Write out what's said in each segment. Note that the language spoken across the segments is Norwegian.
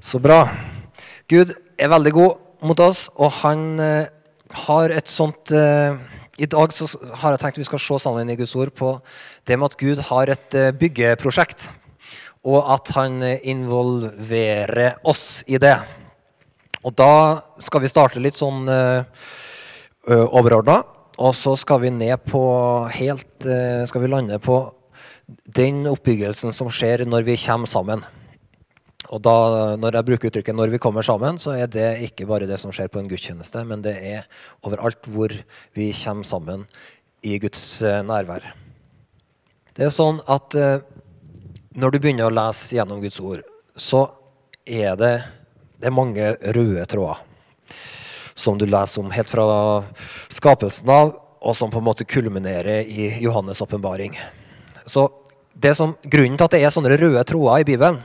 Så bra. Gud er veldig god mot oss, og han eh, har et sånt eh, I dag så har jeg tenkt vi skal se sammen i Guds ord på det med at Gud har et eh, byggeprosjekt, og at han involverer oss i det. Og da skal vi starte litt sånn overordna, og så skal vi ned på helt Skal vi lande på den oppbyggelsen som skjer når vi kommer sammen. Og da, Når jeg bruker uttrykket 'når vi kommer sammen', så er det ikke bare det som skjer på en gudstjeneste, men det er overalt hvor vi kommer sammen i Guds eh, nærvær. Det er sånn at eh, når du begynner å lese gjennom Guds ord, så er det, det er mange røde tråder som du leser om helt fra skapelsen av, og som på en måte kulminerer i Johannes' åpenbaring. Så Grunnen til at det er sånne røde tråder i Bibelen,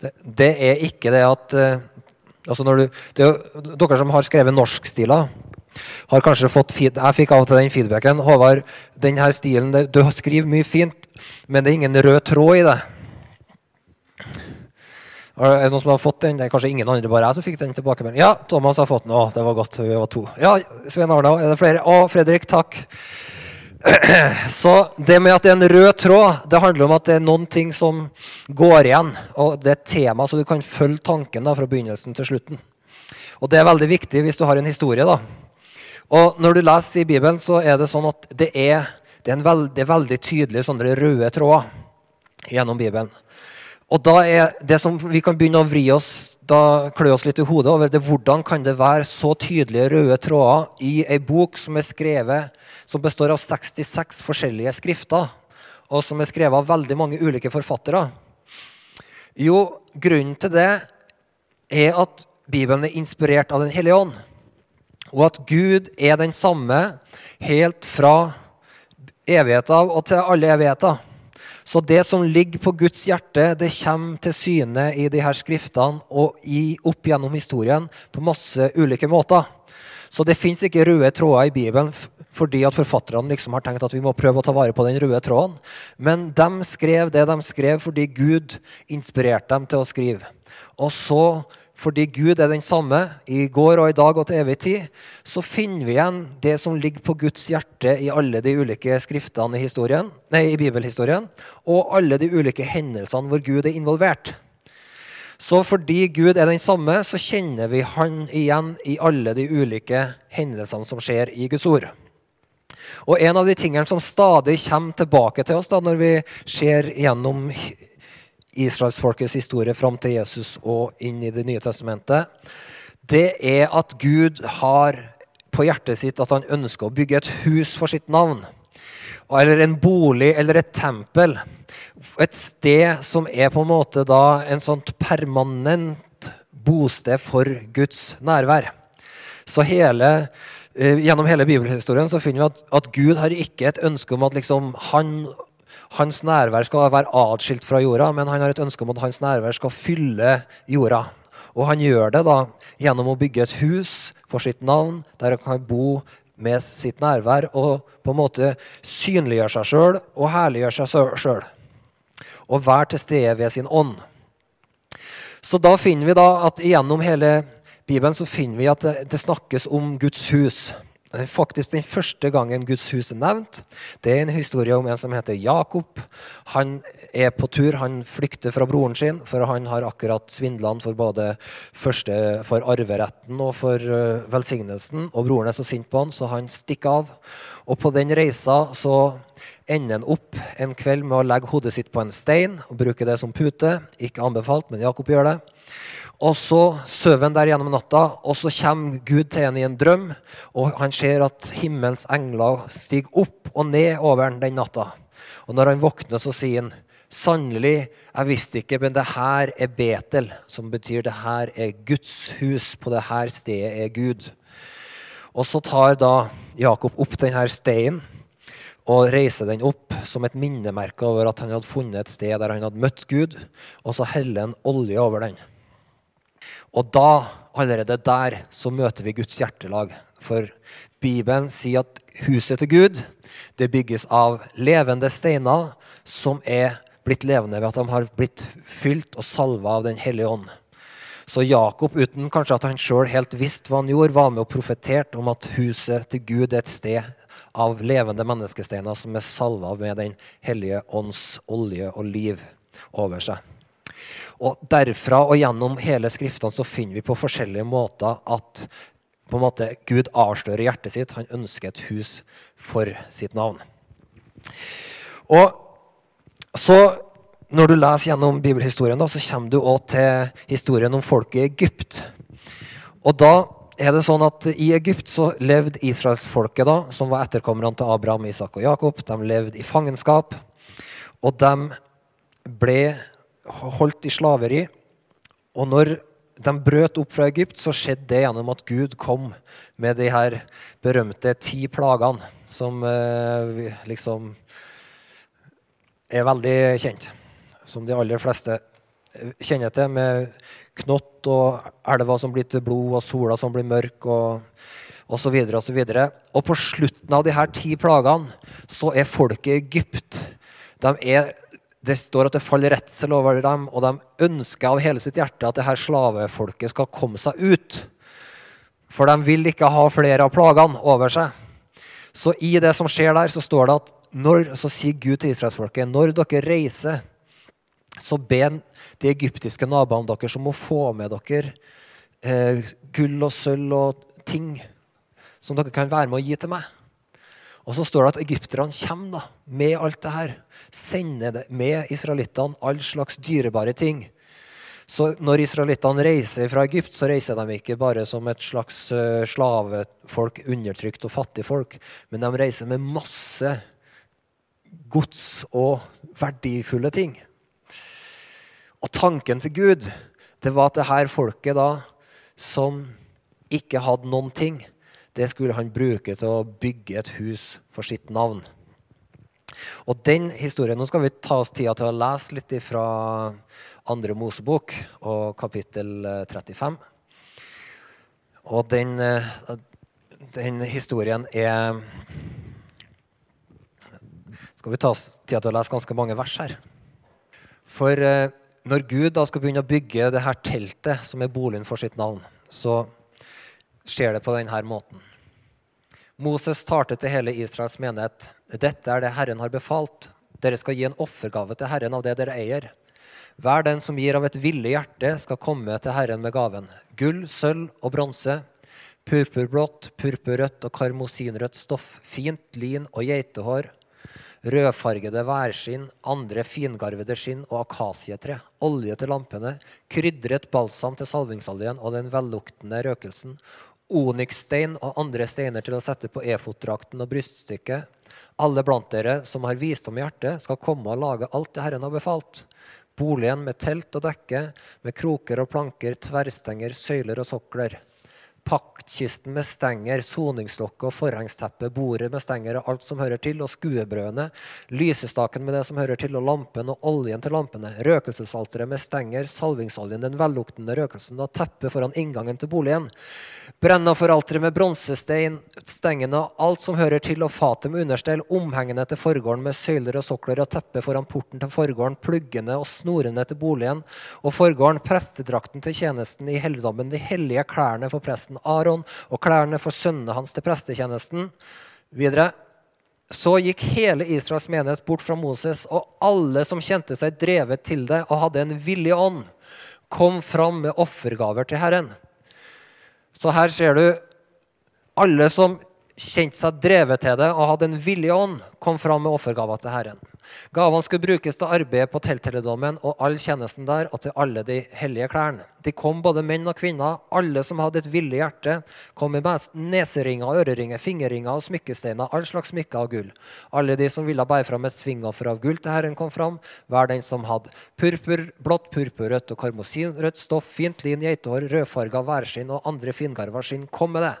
det, er ikke det at uh, altså du, det, Dere som har skrevet norskstiler, har kanskje fått feed, Jeg fikk av og til den feedbacken. Håvard, denne stilen, det, du skriver mye fint, men det er ingen rød tråd i det. Er det noen som har fått den? Det er kanskje ingen andre, bare jeg som fikk den tilbake. Ja, Thomas har fått den. Å, det var godt. Vi var to. Ja, Svein Arna, er det flere? Å, Fredrik, takk. Så det med at det er en rød tråd, det handler om at det er noen ting som går igjen. Og det er et tema, så du kan følge tanken da, fra begynnelsen til slutten. Og det er veldig viktig hvis du har en historie. da. Og når du leser i Bibelen, så er det sånn at det er, det er en veldig, veldig tydelig sånne røde tråder gjennom Bibelen. Og da er det som vi kan begynne å vri oss da klø oss litt i hodet over det, hvordan kan det være så tydelige røde tråder i ei bok som er skrevet, som består av 66 forskjellige skrifter, og som er skrevet av veldig mange ulike forfattere? Jo, grunnen til det er at Bibelen er inspirert av Den hellige ånd. Og at Gud er den samme helt fra evighet av og til alle evigheter. Så det som ligger på Guds hjerte, det kommer til syne i de her skriftene og i, opp gjennom historien på masse ulike måter. Så det fins ikke røde tråder i Bibelen fordi at forfatterne liksom har tenkt at vi må prøve å ta vare på den røde tråden. Men de skrev det de skrev fordi Gud inspirerte dem til å skrive. Og så fordi Gud er den samme i går og i dag og til evig tid, så finner vi igjen det som ligger på Guds hjerte i alle de ulike skriftene i, nei, i bibelhistorien, og alle de ulike hendelsene hvor Gud er involvert. Så fordi Gud er den samme, så kjenner vi Han igjen i alle de ulike hendelsene som skjer i Guds ord. Og En av de tingene som stadig kommer tilbake til oss da, når vi ser gjennom israelsfolkets historie fram til Jesus og inn i Det nye testamentet, det er at Gud har på hjertet sitt at han ønsker å bygge et hus for sitt navn. Eller en bolig eller et tempel. Et sted som er på en måte da en sånt permanent bosted for Guds nærvær. Så hele, Gjennom hele bibelhistorien så finner vi at, at Gud har ikke et ønske om at liksom han hans nærvær skal være atskilt fra jorda, men han har et ønske om at hans nærvær skal fylle jorda. Og han gjør det da gjennom å bygge et hus for sitt navn, der han kan bo med sitt nærvær og på en måte synliggjøre seg sjøl og herliggjøre seg sjøl. Og være til stede ved sin ånd. Så da finner vi da at gjennom hele Bibelen så finner vi at det, det snakkes om Guds hus. Faktisk den første gangen Guds hus er nevnt. Det er en historie om en som heter Jakob. Han er på tur, han flykter fra broren sin, for han har akkurat svindla for både første for arveretten og for eh, velsignelsen. Og broren er så sint på han, så han stikker av. Og på den reisa så ender han opp en kveld med å legge hodet sitt på en stein og bruke det som pute. Ikke anbefalt, men Jakob gjør det. Og så sover han der gjennom natta, og så kommer Gud til ham i en drøm. Og han ser at himmelens engler stiger opp og ned over ham den natta. Og når han våkner, så sier han Sannelig, jeg visste ikke, men det her er Betel, som betyr det her er Guds hus. På det her stedet er Gud. Og så tar da Jakob opp denne steinen og reiser den opp som et minnemerke over at han hadde funnet et sted der han hadde møtt Gud, og så heller han olje over den. Og da, allerede der, så møter vi Guds hjertelag. For Bibelen sier at huset til Gud det bygges av levende steiner som er blitt levende ved at de har blitt fylt og salva av Den hellige ånd. Så Jakob, uten kanskje at han sjøl helt visste hva han gjorde, var med og profeterte om at huset til Gud er et sted av levende menneskesteiner som er salva med Den hellige ånds olje og liv over seg. Og Derfra og gjennom hele Skriftene så finner vi på forskjellige måter at på en måte Gud avslører hjertet sitt. Han ønsker et hus for sitt navn. Og så Når du leser gjennom bibelhistorien, da, så kommer du også til historien om folket i Egypt. Og da er det sånn at I Egypt så levde israelsfolket, da, som var etterkommerne til Abraham, Isak og Jakob, de levde i fangenskap. Og de ble holdt i slaveri. Og når de brøt opp fra Egypt, så skjedde det gjennom at Gud kom med de her berømte ti plagene, som eh, liksom er veldig kjent. Som de aller fleste eh, kjenner til, med knott og elva som blir til blod, og sola som blir mørk, og, og så og så. Og på slutten av de her ti plagene så er folket i Egypt de er det står at det faller redsel over dem, og de ønsker av hele sitt hjerte at det her slavefolket skal komme seg ut. For de vil ikke ha flere av plagene over seg. Så i det som skjer der, så står det at når, så sier Gud til israelsfolket når dere reiser, så be de egyptiske naboene deres om å få med dere eh, gull og sølv og ting som dere kan være med å gi til meg. Og så står det at egypterne kommer da, med alt det her. Sender det med israelittene all slags dyrebare ting. Så når israelittene reiser fra Egypt, så reiser de ikke bare som et slags uh, slavefolk, undertrykt og fattigfolk, men de reiser med masse gods og verdifulle ting. Og tanken til Gud det var at det her folket da, som ikke hadde noen ting, det skulle han bruke til å bygge et hus for sitt navn. Og den historien, Nå skal vi ta oss tida til å lese litt fra andre Mosebok og kapittel 35. Og den, den historien er Skal vi ta oss tida til å lese ganske mange vers her. For eh, når Gud da skal begynne å bygge det her teltet, som er boligen for sitt navn, så skjer det på denne måten. Moses talte til hele Israels menighet. Dette er det Herren har befalt. Dere skal gi en offergave til Herren av det dere eier. Hver den som gir av et villig hjerte, skal komme til Herren med gaven. Gull, sølv og bronse, purpurblått, purpurrødt og karmosinrødt stoff, fint lin og geitehår, rødfargede værskinn, andre fingarvede skinn og akasietre, olje til lampene, krydret balsam til salvingsoljen og den velluktende røkelsen, onyksstein og andre steiner til å sette på efotdrakten og bryststykket. Alle blant dere som har visdom i hjertet, skal komme og lage alt det Herren har befalt. Boligen med telt og dekke, med kroker og planker, tverrstenger, søyler og sokler paktkisten med stenger, soningslokket og forhengsteppet, bordet med stenger og alt som hører til, og skuebrødene, lysestaken med det som hører til, og lampen og oljen til lampene, røkelsesalteret med stenger, salvingsoljen, den velluktende røkelsen og teppet foran inngangen til boligen, brennofferalteret med bronsestein, stengene alt som hører til, og fatet med understell, omhengene til forgården med søyler og sokler og teppe foran porten til forgården, pluggene og snorene til boligen, og forgården, prestedrakten til tjenesten i helligdommen, de hellige klærne for presten, presten Aron og klærne for sønnene hans til prestetjenesten. Videre. Så gikk hele Israels menighet bort fra Moses, og alle som kjente seg drevet til det og hadde en villig ånd, kom fram med offergaver til Herren. Så her ser du alle som kjente seg drevet til det og hadde en villig ånd, kom fram med offergaver til Herren. Gavene skulle brukes til arbeidet på telthelligdommen og all tjenesten der, og til alle de hellige klærne. De kom både menn og kvinner, alle som hadde et villig hjerte, kom med neseringer, øreringer, fingerringer og smykkesteiner, all slags smykker av gull. Alle de som ville bære fram et svingoffer av gull til Herren, kom fram. Hver den som hadde purpur, blått, purpurrødt og karmosinrødt stoff, fint lin, geitehår, rødfarga værskinn og andre fingarva skinn, kom med det.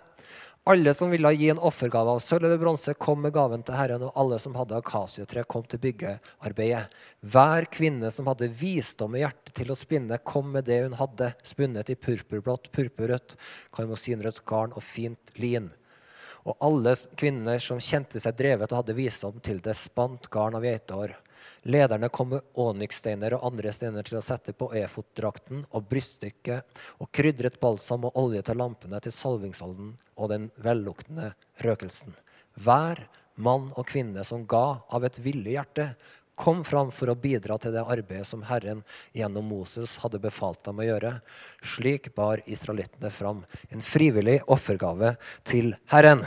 Alle som ville gi en offergave av sølv eller bronse, kom med gaven til Herren, og alle som hadde akasietre, kom til byggearbeidet. Hver kvinne som hadde visdom i hjertet til å spinne, kom med det hun hadde, spunnet i purpurblått, purpurrødt, karmosinrødt garn og fint lin. Og alle kvinner som kjente seg drevet og hadde visdom til det, spant garn av geitehår. Lederne kom med onykssteiner og andre steiner til å sette på efotdrakten og bryststykket, og krydret balsam og olje til lampene til salvingsolden og den velluktende røkelsen. Hver mann og kvinne som ga av et villig hjerte, kom fram for å bidra til det arbeidet som Herren gjennom Moses hadde befalt dem å gjøre. Slik bar israelittene fram en frivillig offergave til Herren.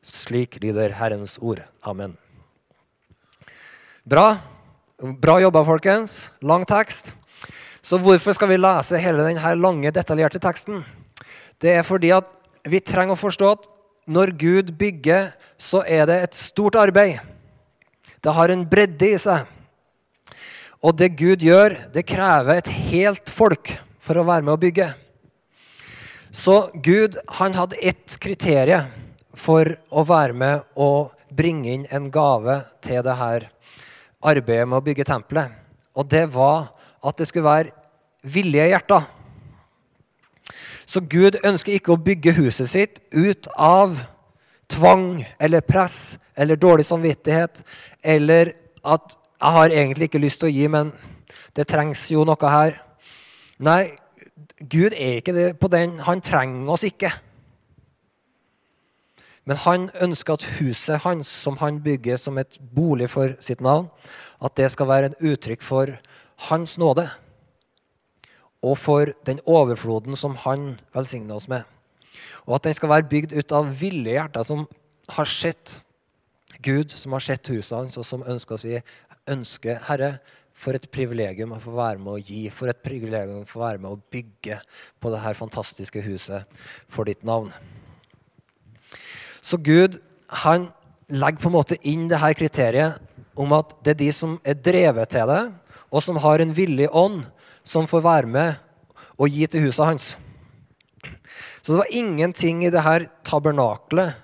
Slik lyder Herrens ord. Amen. Bra. Bra jobba, folkens. Lang tekst. Så hvorfor skal vi lese hele denne lange, detaljerte teksten? Det er fordi at vi trenger å forstå at når Gud bygger, så er det et stort arbeid. Det har en bredde i seg. Og det Gud gjør, det krever et helt folk for å være med å bygge. Så Gud han hadde ett kriterium for å være med og bringe inn en gave til det her arbeidet med å bygge tempelet. Og det var at det skulle være villige hjerter. Så Gud ønsker ikke å bygge huset sitt ut av tvang eller press eller dårlig samvittighet, eller at 'jeg har egentlig ikke lyst til å gi, men det trengs jo noe her'. Nei, Gud er ikke på den. Han trenger oss ikke. Men han ønsker at huset hans, som han bygger som et bolig for sitt navn, at det skal være et uttrykk for hans nåde. Og for den overfloden som han velsigner oss med. Og at den skal være bygd ut av ville hjerter som har sett Gud, som har sett huset hans, og som ønsker å si ønske, Herre, for et privilegium å få være med å gi, for et privilegium å få være med å bygge på dette fantastiske huset for ditt navn. Så Gud han legger på en måte inn det her kriteriet om at det er de som er drevet til det, og som har en villig ånd, som får være med og gi til huset hans. Så det var ingenting i det her tabernaklet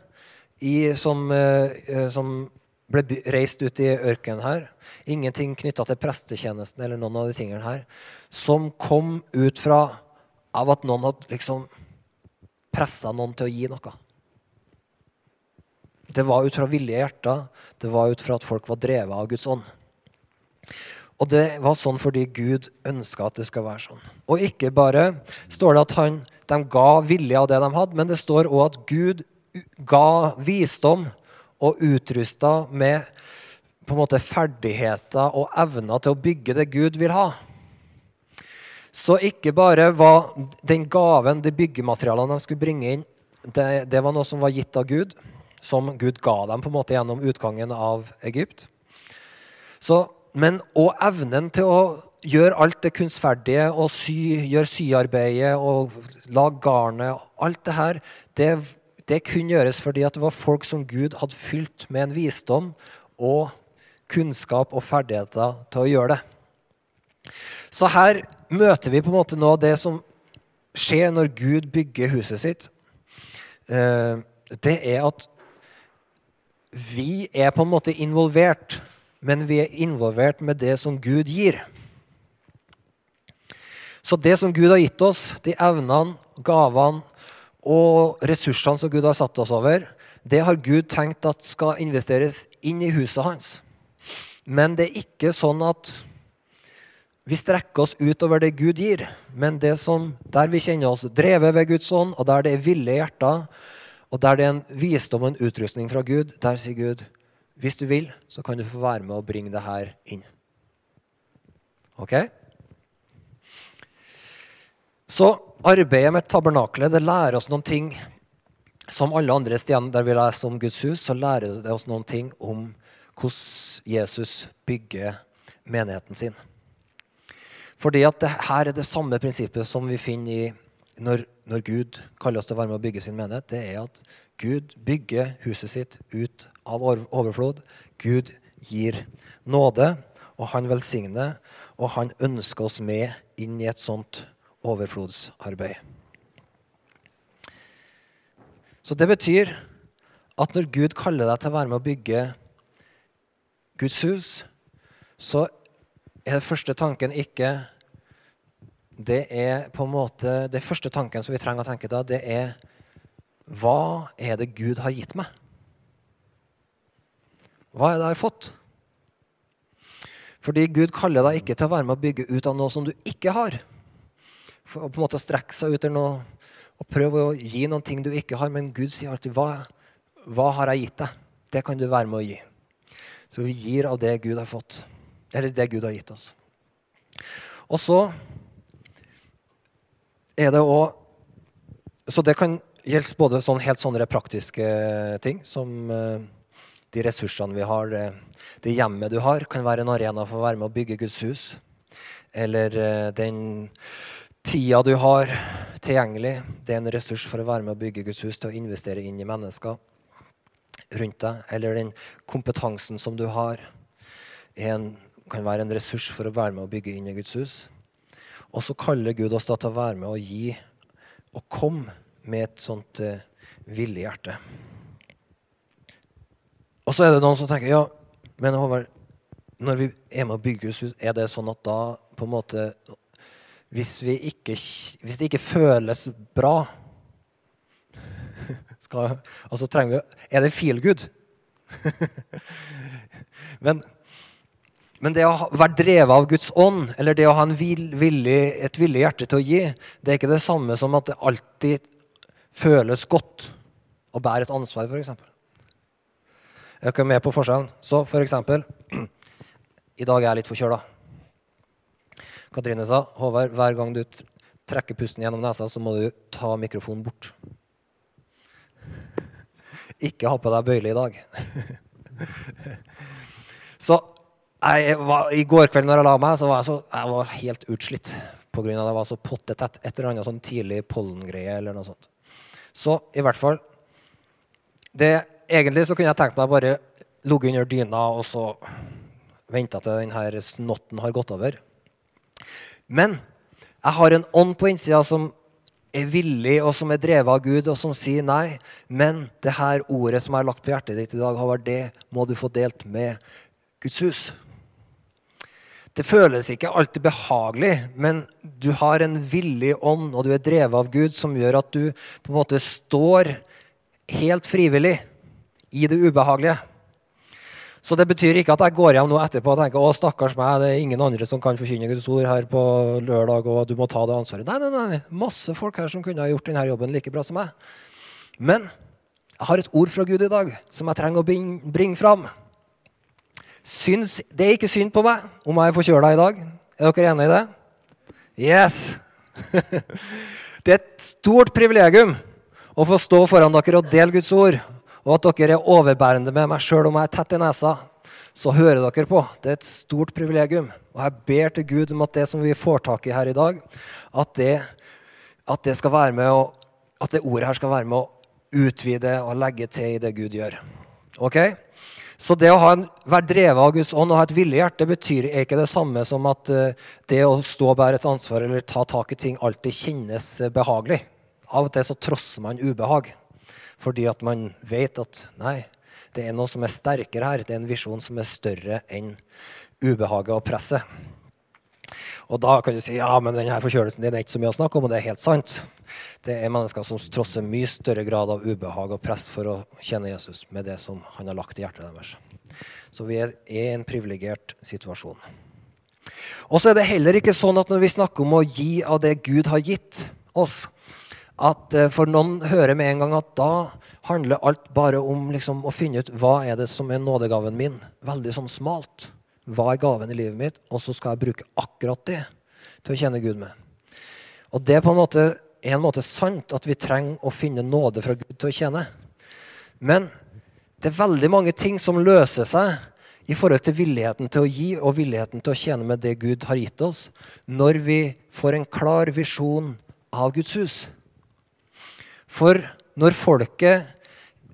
som, eh, som, ble reist ut i ørkenen her, ingenting knytta til prestetjenesten eller noen av de tingene her, som kom ut fra av at noen hadde liksom pressa noen til å gi noe. Det var ut fra villige hjerter. Det var ut fra at folk var drevet av Guds ånd. Og det var sånn fordi Gud ønska at det skal være sånn. Og ikke bare står det at han, de ga vilje av det de hadde, men det står òg at Gud ga visdom og utrusta med på en måte ferdigheter og evner til å bygge det Gud vil ha. Så ikke bare var den gaven, de byggematerialene de skulle bringe inn, det, det, var noe som var gitt av Gud, som Gud ga dem på en måte gjennom utgangen av Egypt. Så, men òg evnen til å gjøre alt det kunstferdige og sy, gjøre syarbeidet og lage garnet, alt det her, det det kunne gjøres fordi det var folk som Gud hadde fylt med en visdom og kunnskap og ferdigheter til å gjøre det. Så her møter vi på en måte nå det som skjer når Gud bygger huset sitt. Eh, det er at vi er på en måte involvert, men vi er involvert med det som Gud gir. Så det som Gud har gitt oss, de evnene, gavene, og ressursene som Gud har satt oss over, det har Gud tenkt at skal investeres inn i huset hans. Men det er ikke sånn at vi strekker oss utover det Gud gir. Men det som, der vi kjenner oss drevet ved Guds ånd, og der det er ville hjerter, og der det er en visdom og en utrustning fra Gud, der sier Gud hvis du vil, så kan du få være med og bringe det her inn. Ok? Så arbeidet med tabernaklet det lærer oss noen ting som alle andre steder der vi leser om Guds hus, så lærer det oss noen ting om hvordan Jesus bygger menigheten sin. Fordi at det her er det samme prinsippet som vi finner i når, når, Gud kaller oss til å være med å bygge sin menighet. Det er at Gud bygger huset sitt ut av overflod. Gud gir nåde, og han velsigner, og han ønsker oss med inn i et sånt overflodsarbeid. Så det betyr at når Gud kaller deg til å være med å bygge Guds hus, så er den første tanken ikke Det er på en måte, det første tanken som vi trenger å tenke da, det er Hva er det Gud har gitt meg? Hva er det jeg har fått? Fordi Gud kaller deg ikke til å være med å bygge ut av noe som du ikke har. For å på en måte strekke seg ut noe, og prøve å gi noen ting du ikke har. Men Gud sier alltid hva, hva har jeg gitt deg? Det kan du være med å gi. Så vi gir av det Gud har fått. Eller det Gud har gitt oss. Og så er det òg Så det kan gjelde både sånn helt sånne praktiske ting som uh, de ressursene vi har, det, det, hjemmet du har, kan være en arena for å være med å bygge Guds hus. Eller uh, den tida du har tilgjengelig, det er en ressurs for å være med å bygge Guds hus, til å investere inn i mennesker rundt deg. Eller den kompetansen som du har, en, kan være en ressurs for å være med å bygge inn i Guds hus. Og så kaller Gud oss da til å være med og gi og komme med et sånt uh, villig hjerte. Og så er det noen som tenker ja, men Håvard, når vi er med å bygge Guds hus, er det sånn at da på en måte hvis, ikke, hvis det ikke føles bra skal, altså trenger vi, Er det feel good? men, men, det å være drevet av Guds ånd, eller det å ha villig, et villig hjerte til å gi, det er ikke det samme som at det alltid føles godt å bære et ansvar, f.eks. Er dere med på forskjellen? Så. For I dag er jeg litt forkjøla. Katrine sa Håvard, hver gang du trekker pusten gjennom nesa, så må du ta mikrofonen bort. Ikke ha på deg bøyle i dag. så jeg var, I går kveld når jeg la meg, så var jeg, så, jeg var helt utslitt pga. at jeg var så pottetett. Et eller annet sånn tidlig pollengreie eller noe sånt. Så i hvert fall det, Egentlig så kunne jeg tenkt meg bare ligge under dyna og så vente til denne snotten har gått over. Men jeg har en ånd på innsida som er villig, og som er drevet av Gud, og som sier nei. Men det her ordet som jeg har lagt på hjertet ditt i dag, Håvard, det må du få delt med Guds hus. Det føles ikke alltid behagelig, men du har en villig ånd, og du er drevet av Gud, som gjør at du på en måte står helt frivillig i det ubehagelige. Så det betyr ikke at jeg går hjem nå etterpå og tenker å stakkars meg, det er ingen andre som kan forkynne Guds ord her på lørdag, og du må ta det ansvaret. Nei, nei, nei. Masse folk her som kunne ha gjort denne jobben like bra som meg. Men jeg har et ord fra Gud i dag som jeg trenger å bringe fram. Syns, det er ikke synd på meg om jeg er forkjøla i dag. Er dere enige i det? Yes! det er et stort privilegium å få stå foran dere og dele Guds ord og at dere er overbærende med meg sjøl om jeg er tett i nesa. Så hører dere på. Det er et stort privilegium. Og jeg ber til Gud om at det som vi får tak i her i dag, at det, at det, skal være med å, at det ordet her skal være med å utvide og legge til i det Gud gjør. Ok? Så det å en, være drevet av Guds ånd og ha et villig hjerte betyr ikke det samme som at uh, det å stå og bære et ansvar eller ta tak i ting alltid kjennes behagelig. Av og til så trosser man ubehag. Fordi at man vet at nei, det er noe som er sterkere her. Det er en visjon som er større enn ubehaget og presset. Og da kan du si ja, men denne forkjølelsen din er ikke så mye å snakke om, og det er helt sant. Det er mennesker som trosser mye større grad av ubehag og press for å kjenne Jesus med det som han har lagt i hjertet deres. Så vi er i en privilegert situasjon. Og så er det heller ikke sånn at når vi snakker om å gi av det Gud har gitt oss, at eh, For noen hører med en gang at da handler alt bare om liksom, å finne ut hva er det som er nådegaven min. Veldig sånn smalt. Hva er gaven i livet mitt? Og så skal jeg bruke akkurat det til å kjenne Gud med. Og det er på en måte, en måte sant at vi trenger å finne nåde fra Gud til å tjene. Men det er veldig mange ting som løser seg i forhold til villigheten til å gi og villigheten til å tjene med det Gud har gitt oss, når vi får en klar visjon av Guds hus. For når folket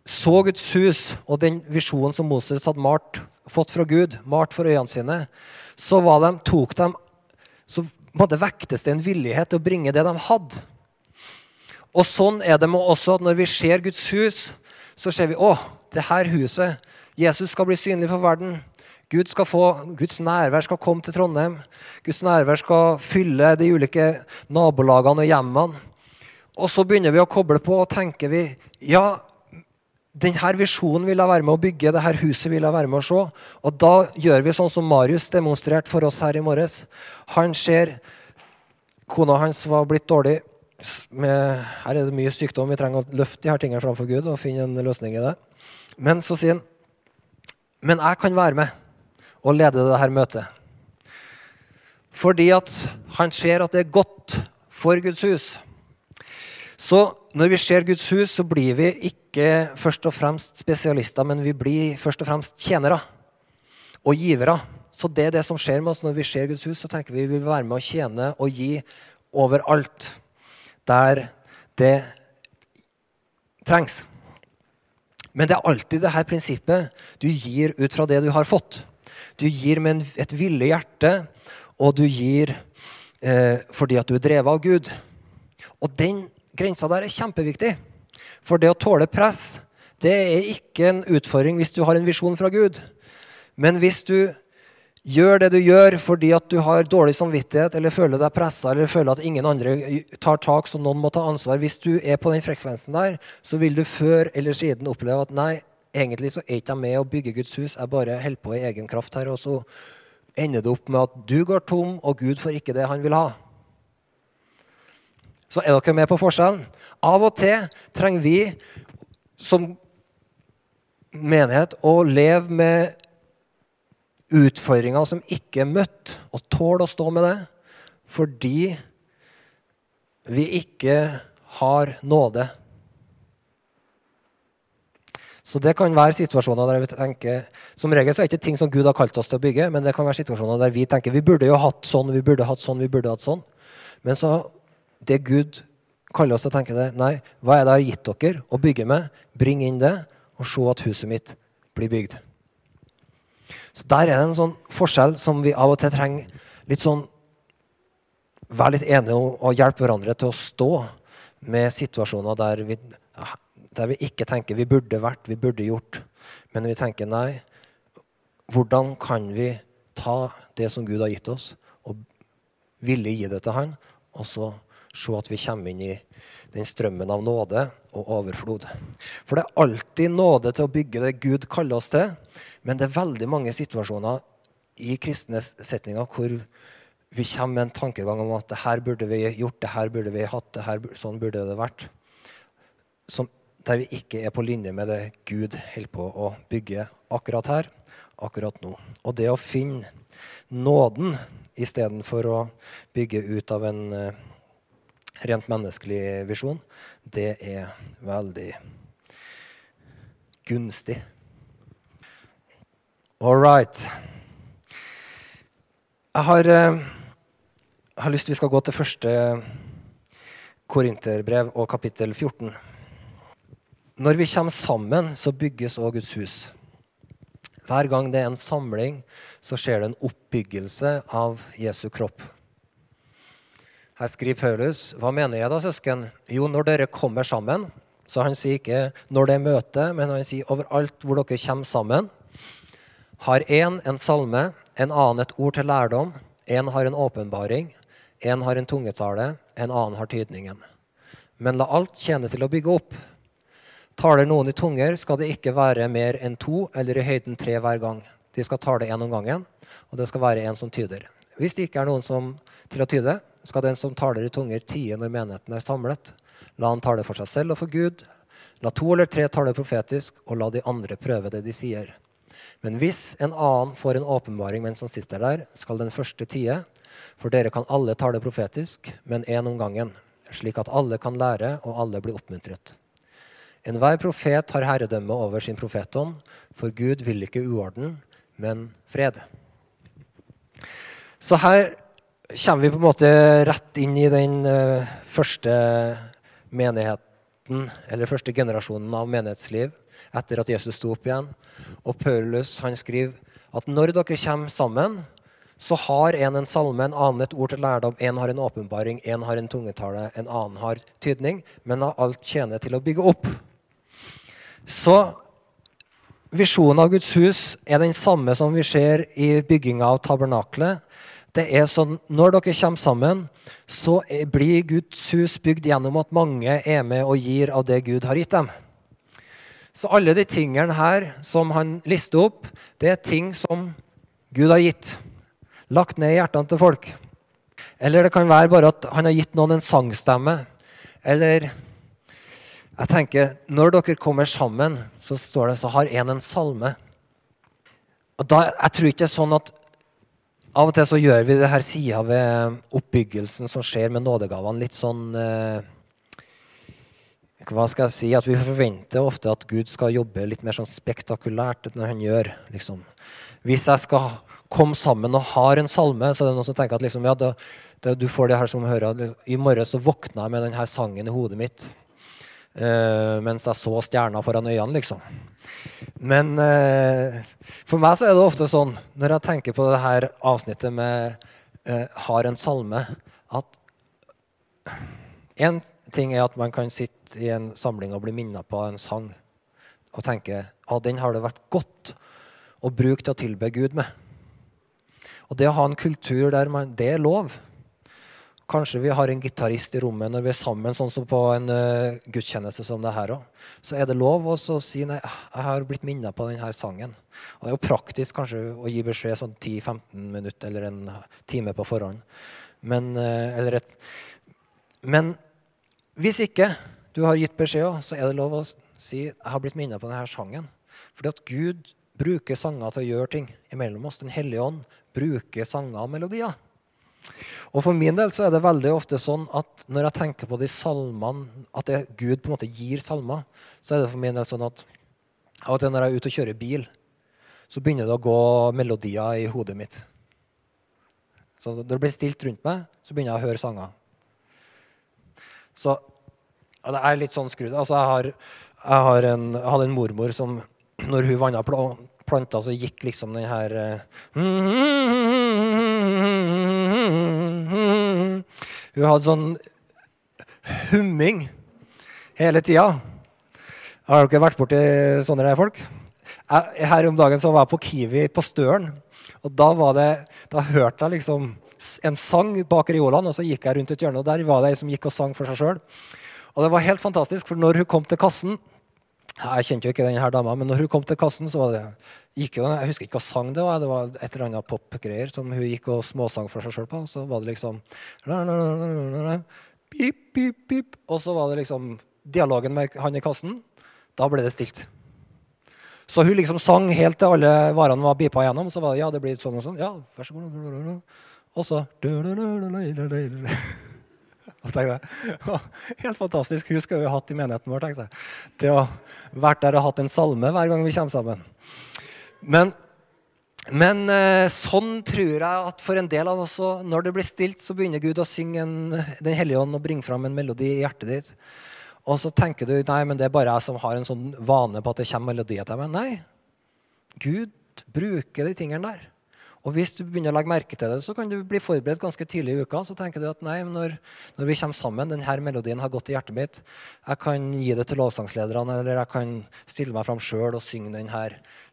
så Guds hus og den visjonen som Moses hadde malt, fått fra Gud, malt for øynene sine, så de, tok de, så måtte vektes det en villighet til å bringe det de hadde. Og sånn er det med også at når vi ser Guds hus, så ser vi å, det her huset Jesus skal bli synlig for verden. Gud skal få, Guds nærvær skal komme til Trondheim. Guds nærvær skal fylle de ulike nabolagene og hjemmene. Og så begynner vi å koble på og tenker vi ja, denne visjonen vil jeg være med å bygge, dette huset vil jeg være med å se. Og da gjør vi sånn som Marius demonstrerte for oss her i morges. Han ser kona hans var blitt dårlig. Med, her er det mye sykdom. Vi trenger å løfte de her tingene framfor Gud og finne en løsning i det. Men så sier han men jeg kan være med og lede det her møtet. Fordi at han ser at det er godt for Guds hus. Så når vi ser Guds hus, så blir vi ikke først og fremst spesialister, men vi blir først og fremst tjenere og givere. Så det er det som skjer med oss når vi ser Guds hus. Så tenker vi vi vil være med å tjene og gi overalt der det trengs. Men det er alltid det her prinsippet. Du gir ut fra det du har fått. Du gir med et villig hjerte, og du gir eh, fordi at du er drevet av Gud. Og den grensa der er kjempeviktig. For det å tåle press det er ikke en utfordring hvis du har en visjon fra Gud. Men hvis du gjør det du gjør fordi at du har dårlig samvittighet eller føler deg pressa eller føler at ingen andre tar tak, så noen må ta ansvar Hvis du er på den frekvensen der, så vil du før eller siden oppleve at nei, egentlig så er ikke jeg med å bygge Guds hus, jeg bare holder på i egen kraft her. Og så ender det opp med at du går tom, og Gud får ikke det han vil ha. Så er dere med på forskjellen? Av og til trenger vi som menighet å leve med utfordringer som ikke er møtt, og tåle å stå med det fordi vi ikke har nåde. Så det kan være situasjoner der vi tenker Som regel så er det ikke ting som Gud har kalt oss til å bygge, men det kan være situasjoner der vi tenker vi burde jo hatt sånn, vi burde hatt sånn, vi burde hatt sånn. Men så det Gud kaller oss til å tenke det. Nei, hva er det jeg har gitt dere å bygge med? Bring inn det, og se at huset mitt blir bygd. Så Der er det en sånn forskjell som vi av og til trenger litt sånn Være litt enige om å hjelpe hverandre til å stå med situasjoner der vi, der vi ikke tenker vi burde vært, vi burde gjort. Men vi tenker nei. Hvordan kan vi ta det som Gud har gitt oss, og villig gi det til Han, og så se at vi kommer inn i den strømmen av nåde og overflod. For det er alltid nåde til å bygge det Gud kaller oss til, men det er veldig mange situasjoner i kristne setninger hvor vi kommer med en tankegang om at det her burde vi gjort, det her burde vi hatt, det her, sånn burde det vært. Som, der vi ikke er på linje med det Gud holder på å bygge akkurat her, akkurat nå. Og det å finne nåden istedenfor å bygge ut av en uh, rent menneskelig visjon, det er veldig gunstig. All right. Jeg har, jeg eh, har lyst til vi skal gå til første korinterbrev og kapittel 14. Når vi kommer sammen, så bygges òg Guds hus. Hver gang det er en samling, så skjer det en oppbyggelse av Jesu kropp. Her skriver Paulus, hva mener jeg da, søsken? Jo, når dere kommer sammen. Så han sier ikke 'når det er møte', men han sier overalt hvor dere kommer sammen. Har én en salme, en annen et ord til lærdom, en har en åpenbaring, en har en tungetale, en annen har tydningen. Men la alt tjene til å bygge opp. Taler noen i tunger, skal det ikke være mer enn to eller i høyden tre hver gang. De skal tale én om gangen, og det skal være en som tyder. Hvis det ikke er noen som til å tyde, skal den som taler i tunger, tie når menigheten er samlet. La han tale for seg selv og for Gud. La to eller tre tale profetisk, og la de andre prøve det de sier. Men hvis en annen får en åpenbaring mens han sitter der, skal den første tie. For dere kan alle tale profetisk, men én om gangen, slik at alle kan lære og alle blir oppmuntret. Enhver profet har herredømme over sin profetånd, for Gud vil ikke uorden, men fred. Så her kommer vi på en måte rett inn i den uh, første menigheten, eller første generasjonen av menighetsliv etter at Jesus sto opp igjen. Og Paulus han skriver at når dere kommer sammen, så har en en salme, en annen et ord til lærdom, en har en åpenbaring, en har en tungetale, en annen har tydning, men alt tjener til å bygge opp. Så visjonen av Guds hus er den samme som vi ser i bygginga av tabernaklet. Det er sånn, Når dere kommer sammen, så blir Guds hus bygd gjennom at mange er med og gir av det Gud har gitt dem. Så alle de tingene her som han lister opp, det er ting som Gud har gitt. Lagt ned i hjertene til folk. Eller det kan være bare at han har gitt noen en sangstemme. Eller jeg tenker, Når dere kommer sammen, så står det så har en en salme. Da, Jeg tror ikke det er sånn at av og til så gjør vi det her sida ved oppbyggelsen som skjer med nådegavene, litt sånn eh, hva skal jeg si, at Vi forventer ofte at Gud skal jobbe litt mer sånn spektakulært når han gjør. liksom. Hvis jeg skal komme sammen og har en salme, så er det noen som tenker at liksom, ja, da, da, du får det her som hører, I morgen så våkna jeg med denne sangen i hodet mitt eh, mens jeg så stjerna foran øynene, liksom. Men eh, for meg så er det ofte sånn, når jeg tenker på det her avsnittet med eh, 'har en salme', at en ting er at man kan sitte i en samling og bli minnet på en sang og tenke at den har det vært godt å bruke til å tilbe Gud med. Og det å ha en kultur der man, det er lov. Kanskje vi har en gitarist i rommet når vi er sammen, sånn som på en uh, gudstjeneste som det her òg. Så er det lov å si nei, jeg har blitt minnet på denne sangen. Og det er jo praktisk kanskje å gi beskjed sånn 10-15 minutter eller en time på forhånd. Men, uh, et, men hvis ikke du har gitt beskjed, så er det lov å si jeg har blitt minnet på denne sangen. Fordi at Gud bruker sanger til å gjøre ting imellom oss. Den hellige ånd bruker sanger og melodier. Og For min del så er det veldig ofte sånn at når jeg tenker på de salmene, at det, Gud på en måte gir salmer, så er det for min del sånn at av og til når jeg er ute og kjører bil, så begynner det å gå melodier i hodet mitt. Så når det blir stilt rundt meg, så begynner jeg å høre sanger. Så det er litt sånn skrudd. Altså, jeg, har, jeg, har en, jeg, hadde en mormor som når hun vanna planta, så gikk liksom den her uh, Hun hadde sånn humming hele tida. Har dere vært borti sånne der folk? Her om dagen så var jeg på Kiwi på Støren. Og da, det, da hørte jeg liksom en sang bak reolene, og så gikk jeg rundt et hjørne, og der var det ei som gikk og sang for seg sjøl. Og det var helt fantastisk, for når hun kom til kassen Jeg kjente jo ikke denne dama, men når hun kom til kassen, så var det gikk jo, Jeg husker ikke hva sang det var. Det var et eller annet popgreier som hun gikk og småsang for seg sjøl på. Så var det liksom pip, pip, pip. Og så var det liksom dialogen med han i kassen. Da ble det stilt. Så hun liksom sang helt til alle varene var bipa igjennom. Så var det ja, det blir sånn og sånn. Ja, vær så god. Og så Helt fantastisk. Hun skulle vi hatt i menigheten vår. tenkte jeg. Til å vært der og hatt en salme hver gang vi kommer sammen. Men, men eh, sånn tror jeg at for en del av oss, når det blir stilt, så begynner Gud å synge en, Den hellige ånd og bringe fram en melodi i hjertet ditt. Og så tenker du nei, men det er bare jeg som har en sånn vane på at det kommer melodier til meg. Nei. Gud bruker de tingene der. Og hvis du begynner å legge merke til det, så kan du bli forberedt ganske tidlig i uka. Så tenker du at nei, når, når vi kommer sammen, denne melodien har gått i hjertet mitt. Jeg kan gi det til lovsangslederne, eller jeg kan stille meg fram sjøl og synge denne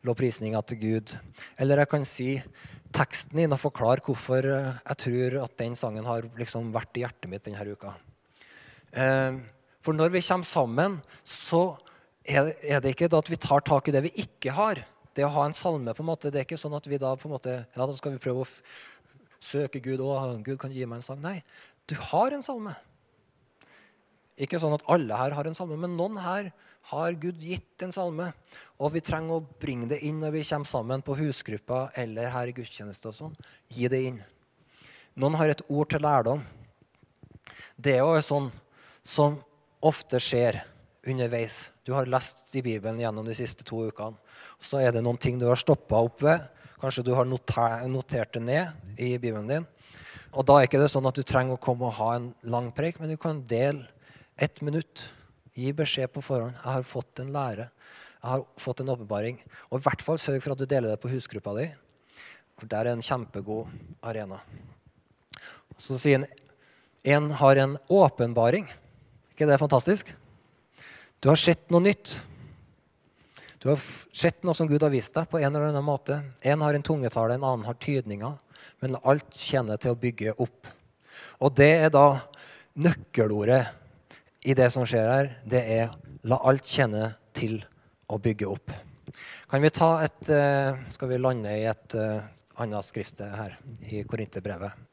lovprisninga til Gud. Eller jeg kan si teksten din og forklare hvorfor jeg tror at den sangen har liksom vært i hjertet mitt denne uka. Eh, for når vi kommer sammen, så er det ikke at vi tar tak i det vi ikke har det å ha en salme på en måte, Det er ikke sånn at vi da på en måte, ja, da skal vi prøve å søke Gud. Å, Gud kan gi meg en sang. Nei, du har en salme. Ikke sånn at alle her har en salme, men noen her har Gud gitt en salme. Og vi trenger å bringe det inn når vi kommer sammen på husgruppa eller her i gudstjeneste. og sånn. Gi det inn. Noen har et ord til lærdom. Det er jo sånn som ofte skjer underveis. Du har lest i Bibelen gjennom de siste to ukene. Så er det noen ting du har stoppa opp ved. Kanskje du har notert det ned i Bibelen din. Og da er ikke det sånn at du trenger å komme og ha en lang preik, men du kan dele ett minutt. Gi beskjed på forhånd. 'Jeg har fått en lære. Jeg har fått en åpenbaring.' Og i hvert fall sørg for at du deler det på husgruppa di, for der er en kjempegod arena. Så sier han en har en åpenbaring. ikke det er fantastisk? Du har sett noe nytt. Du har sett noe som Gud har vist deg på en eller annen måte. En har en tungetale, en annen har tydninger. Men alt tjener til å bygge opp. Og det er da nøkkelordet i det som skjer her. Det er la alt tjene til å bygge opp. Kan vi ta et eh, Skal vi lande i et eh, annet skrift her i Korinterbrevet?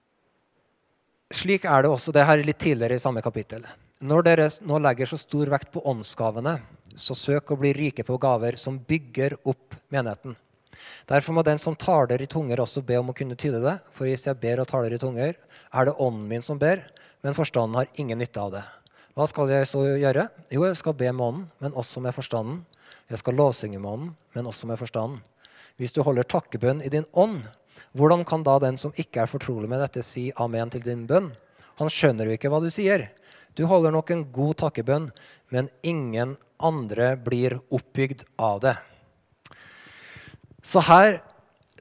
Slik er det også det her litt tidligere i samme kapittel. Når dere nå legger så stor vekt på åndsgavene, så søk å bli rike på gaver som bygger opp menigheten. Derfor må den som taler i tunger, også be om å kunne tyde det. For hvis jeg ber og taler i tunger, er det ånden min som ber, men forstanden har ingen nytte av det. Hva skal jeg så gjøre? Jo, jeg skal be med ånden, men også med forstanden. Jeg skal lovsynge med ånden, men også med forstanden. Hvis du holder takkebønn i din ånd, hvordan kan da den som ikke er fortrolig med dette, si amen til din bønn? Han skjønner jo ikke hva du sier. Du holder nok en god takkebønn, men ingen andre blir oppbygd av det. Så her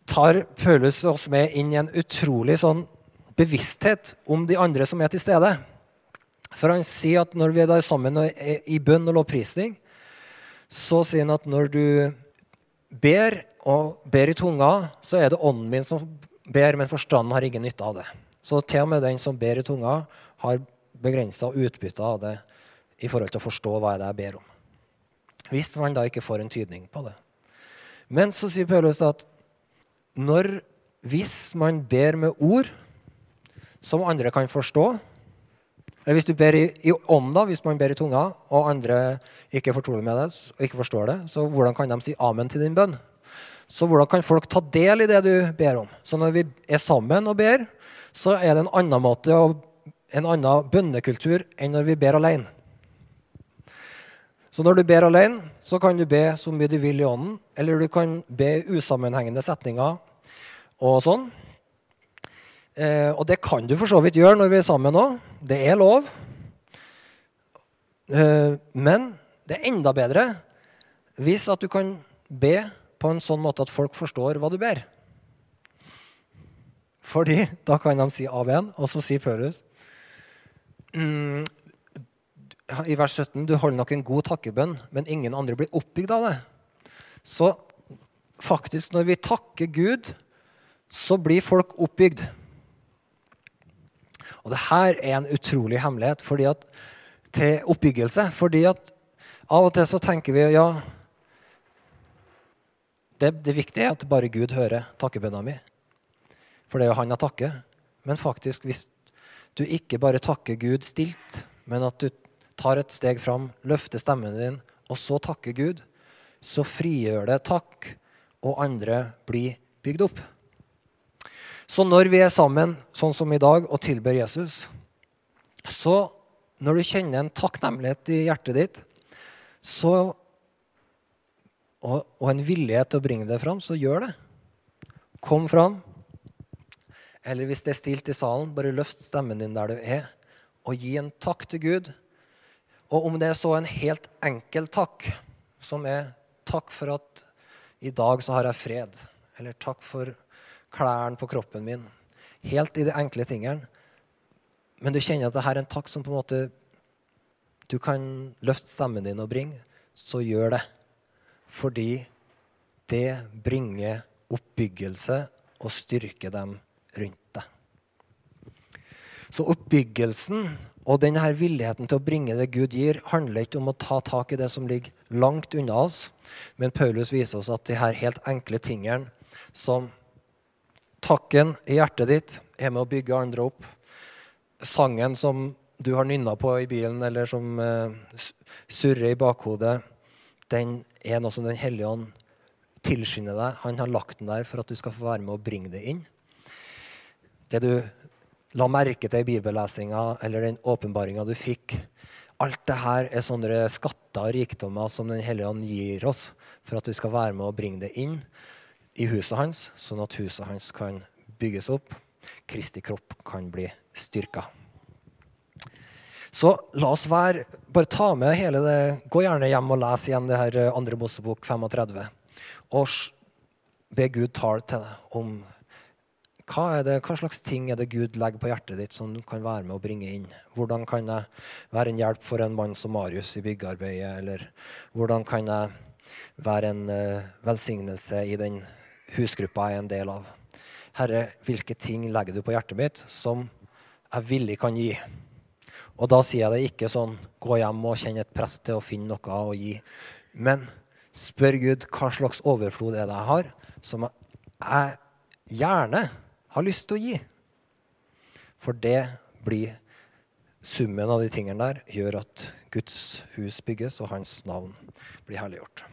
tar Paulus oss med inn i en utrolig sånn bevissthet om de andre som er til stede. For han sier at når vi er der sammen i bønn og lovprisning, så sier han at når du ber og ber i tunga, så er det ånden min som ber, men forstanden har ingen nytte av det. Så til og med den som ber i tunga, har begrensa utbytte av det i forhold til å forstå hva det er jeg ber om. Hvis man da ikke får en tydning på det. Men så sier Paulus at når, hvis man ber med ord som andre kan forstå eller Hvis du ber i, i ånd, da, hvis man ber i tunga, og andre ikke fortrolig med det, og ikke forstår det, så hvordan kan de si amen til din bønn? Så hvordan kan folk ta del i det du ber om? Så når vi er sammen og ber, så er det en annen måte en annen bønnekultur enn når vi ber alene. Så når du ber alene, så kan du be så mye du vil i ånden, eller du kan be usammenhengende setninger og sånn. Eh, og det kan du for så vidt gjøre når vi er sammen òg. Det er lov. Eh, men det er enda bedre hvis at du kan be på en sånn måte at folk forstår hva du ber. Fordi da kan de si amen, og så sier Paulus mm, i vers 17 du holder nok en god takkebønn, men ingen andre blir oppbygd av det. Så faktisk, når vi takker Gud, så blir folk oppbygd. Og det her er en utrolig hemmelighet fordi at, til oppbyggelse. fordi at av og til så tenker vi ja det, det viktige er at bare Gud hører takkebønna mi. For det er jo han jeg takker. Men faktisk, hvis du ikke bare takker Gud stilt, men at du tar et steg fram, løfter stemmen din, og så takker Gud, så frigjør det takk, og andre blir bygd opp. Så når vi er sammen, sånn som i dag, og tilber Jesus, så når du kjenner en takknemlighet i hjertet ditt, så, og, og en villighet til å bringe det fram, så gjør det. Kom fram. Eller hvis det er stilt i salen, bare løft stemmen din der du er, og gi en takk til Gud og om det er så en helt enkel takk, som er takk for at i dag så har jeg fred, eller takk for klærne på kroppen min, helt i de enkle tingene, men du kjenner at det her er en takk som på en måte du kan løfte stemmen din og bringe, så gjør det. Fordi det bringer oppbyggelse og styrker dem rundt deg. Så oppbyggelsen og denne villigheten til å bringe det Gud gir, handler ikke om å ta tak i det som ligger langt unna oss, men Paulus viser oss at de her helt enkle tingene som takken i hjertet ditt er med å bygge andre opp, sangen som du har nynna på i bilen, eller som uh, surrer i bakhodet, den er noe som Den hellige ånd tilskynder deg. Han har lagt den der for at du skal få være med å bringe det inn. Det du la merke til bibellesinga eller den åpenbaringa du fikk. Alt det her er sånne skatter og rikdommer som Den hellige ånd gir oss for at vi skal være med og bringe det inn i huset hans, sånn at huset hans kan bygges opp. Kristi kropp kan bli styrka. Så la oss være, bare ta med hele det Gå gjerne hjem og les igjen det her andre Mossebok 35. Og be Gud tale til deg om hva, det, hva, slags ting er det Gud legger på hjertet ditt som du kan være med å bringe inn? Hvordan kan jeg være en hjelp for en mann som Marius i byggearbeidet? Eller hvordan kan jeg være en uh, velsignelse i den husgruppa jeg er en del av? Herre, hvilke ting legger du på hjertet mitt som jeg villig kan gi? Og da sier jeg det ikke sånn gå hjem og kjenne et press til å finne noe å gi. Men Spør Gud hva slags overflod er det jeg har, som jeg gjerne har lyst til å gi. For det blir summen av de tingene der gjør at Guds hus bygges, og hans navn blir herliggjort.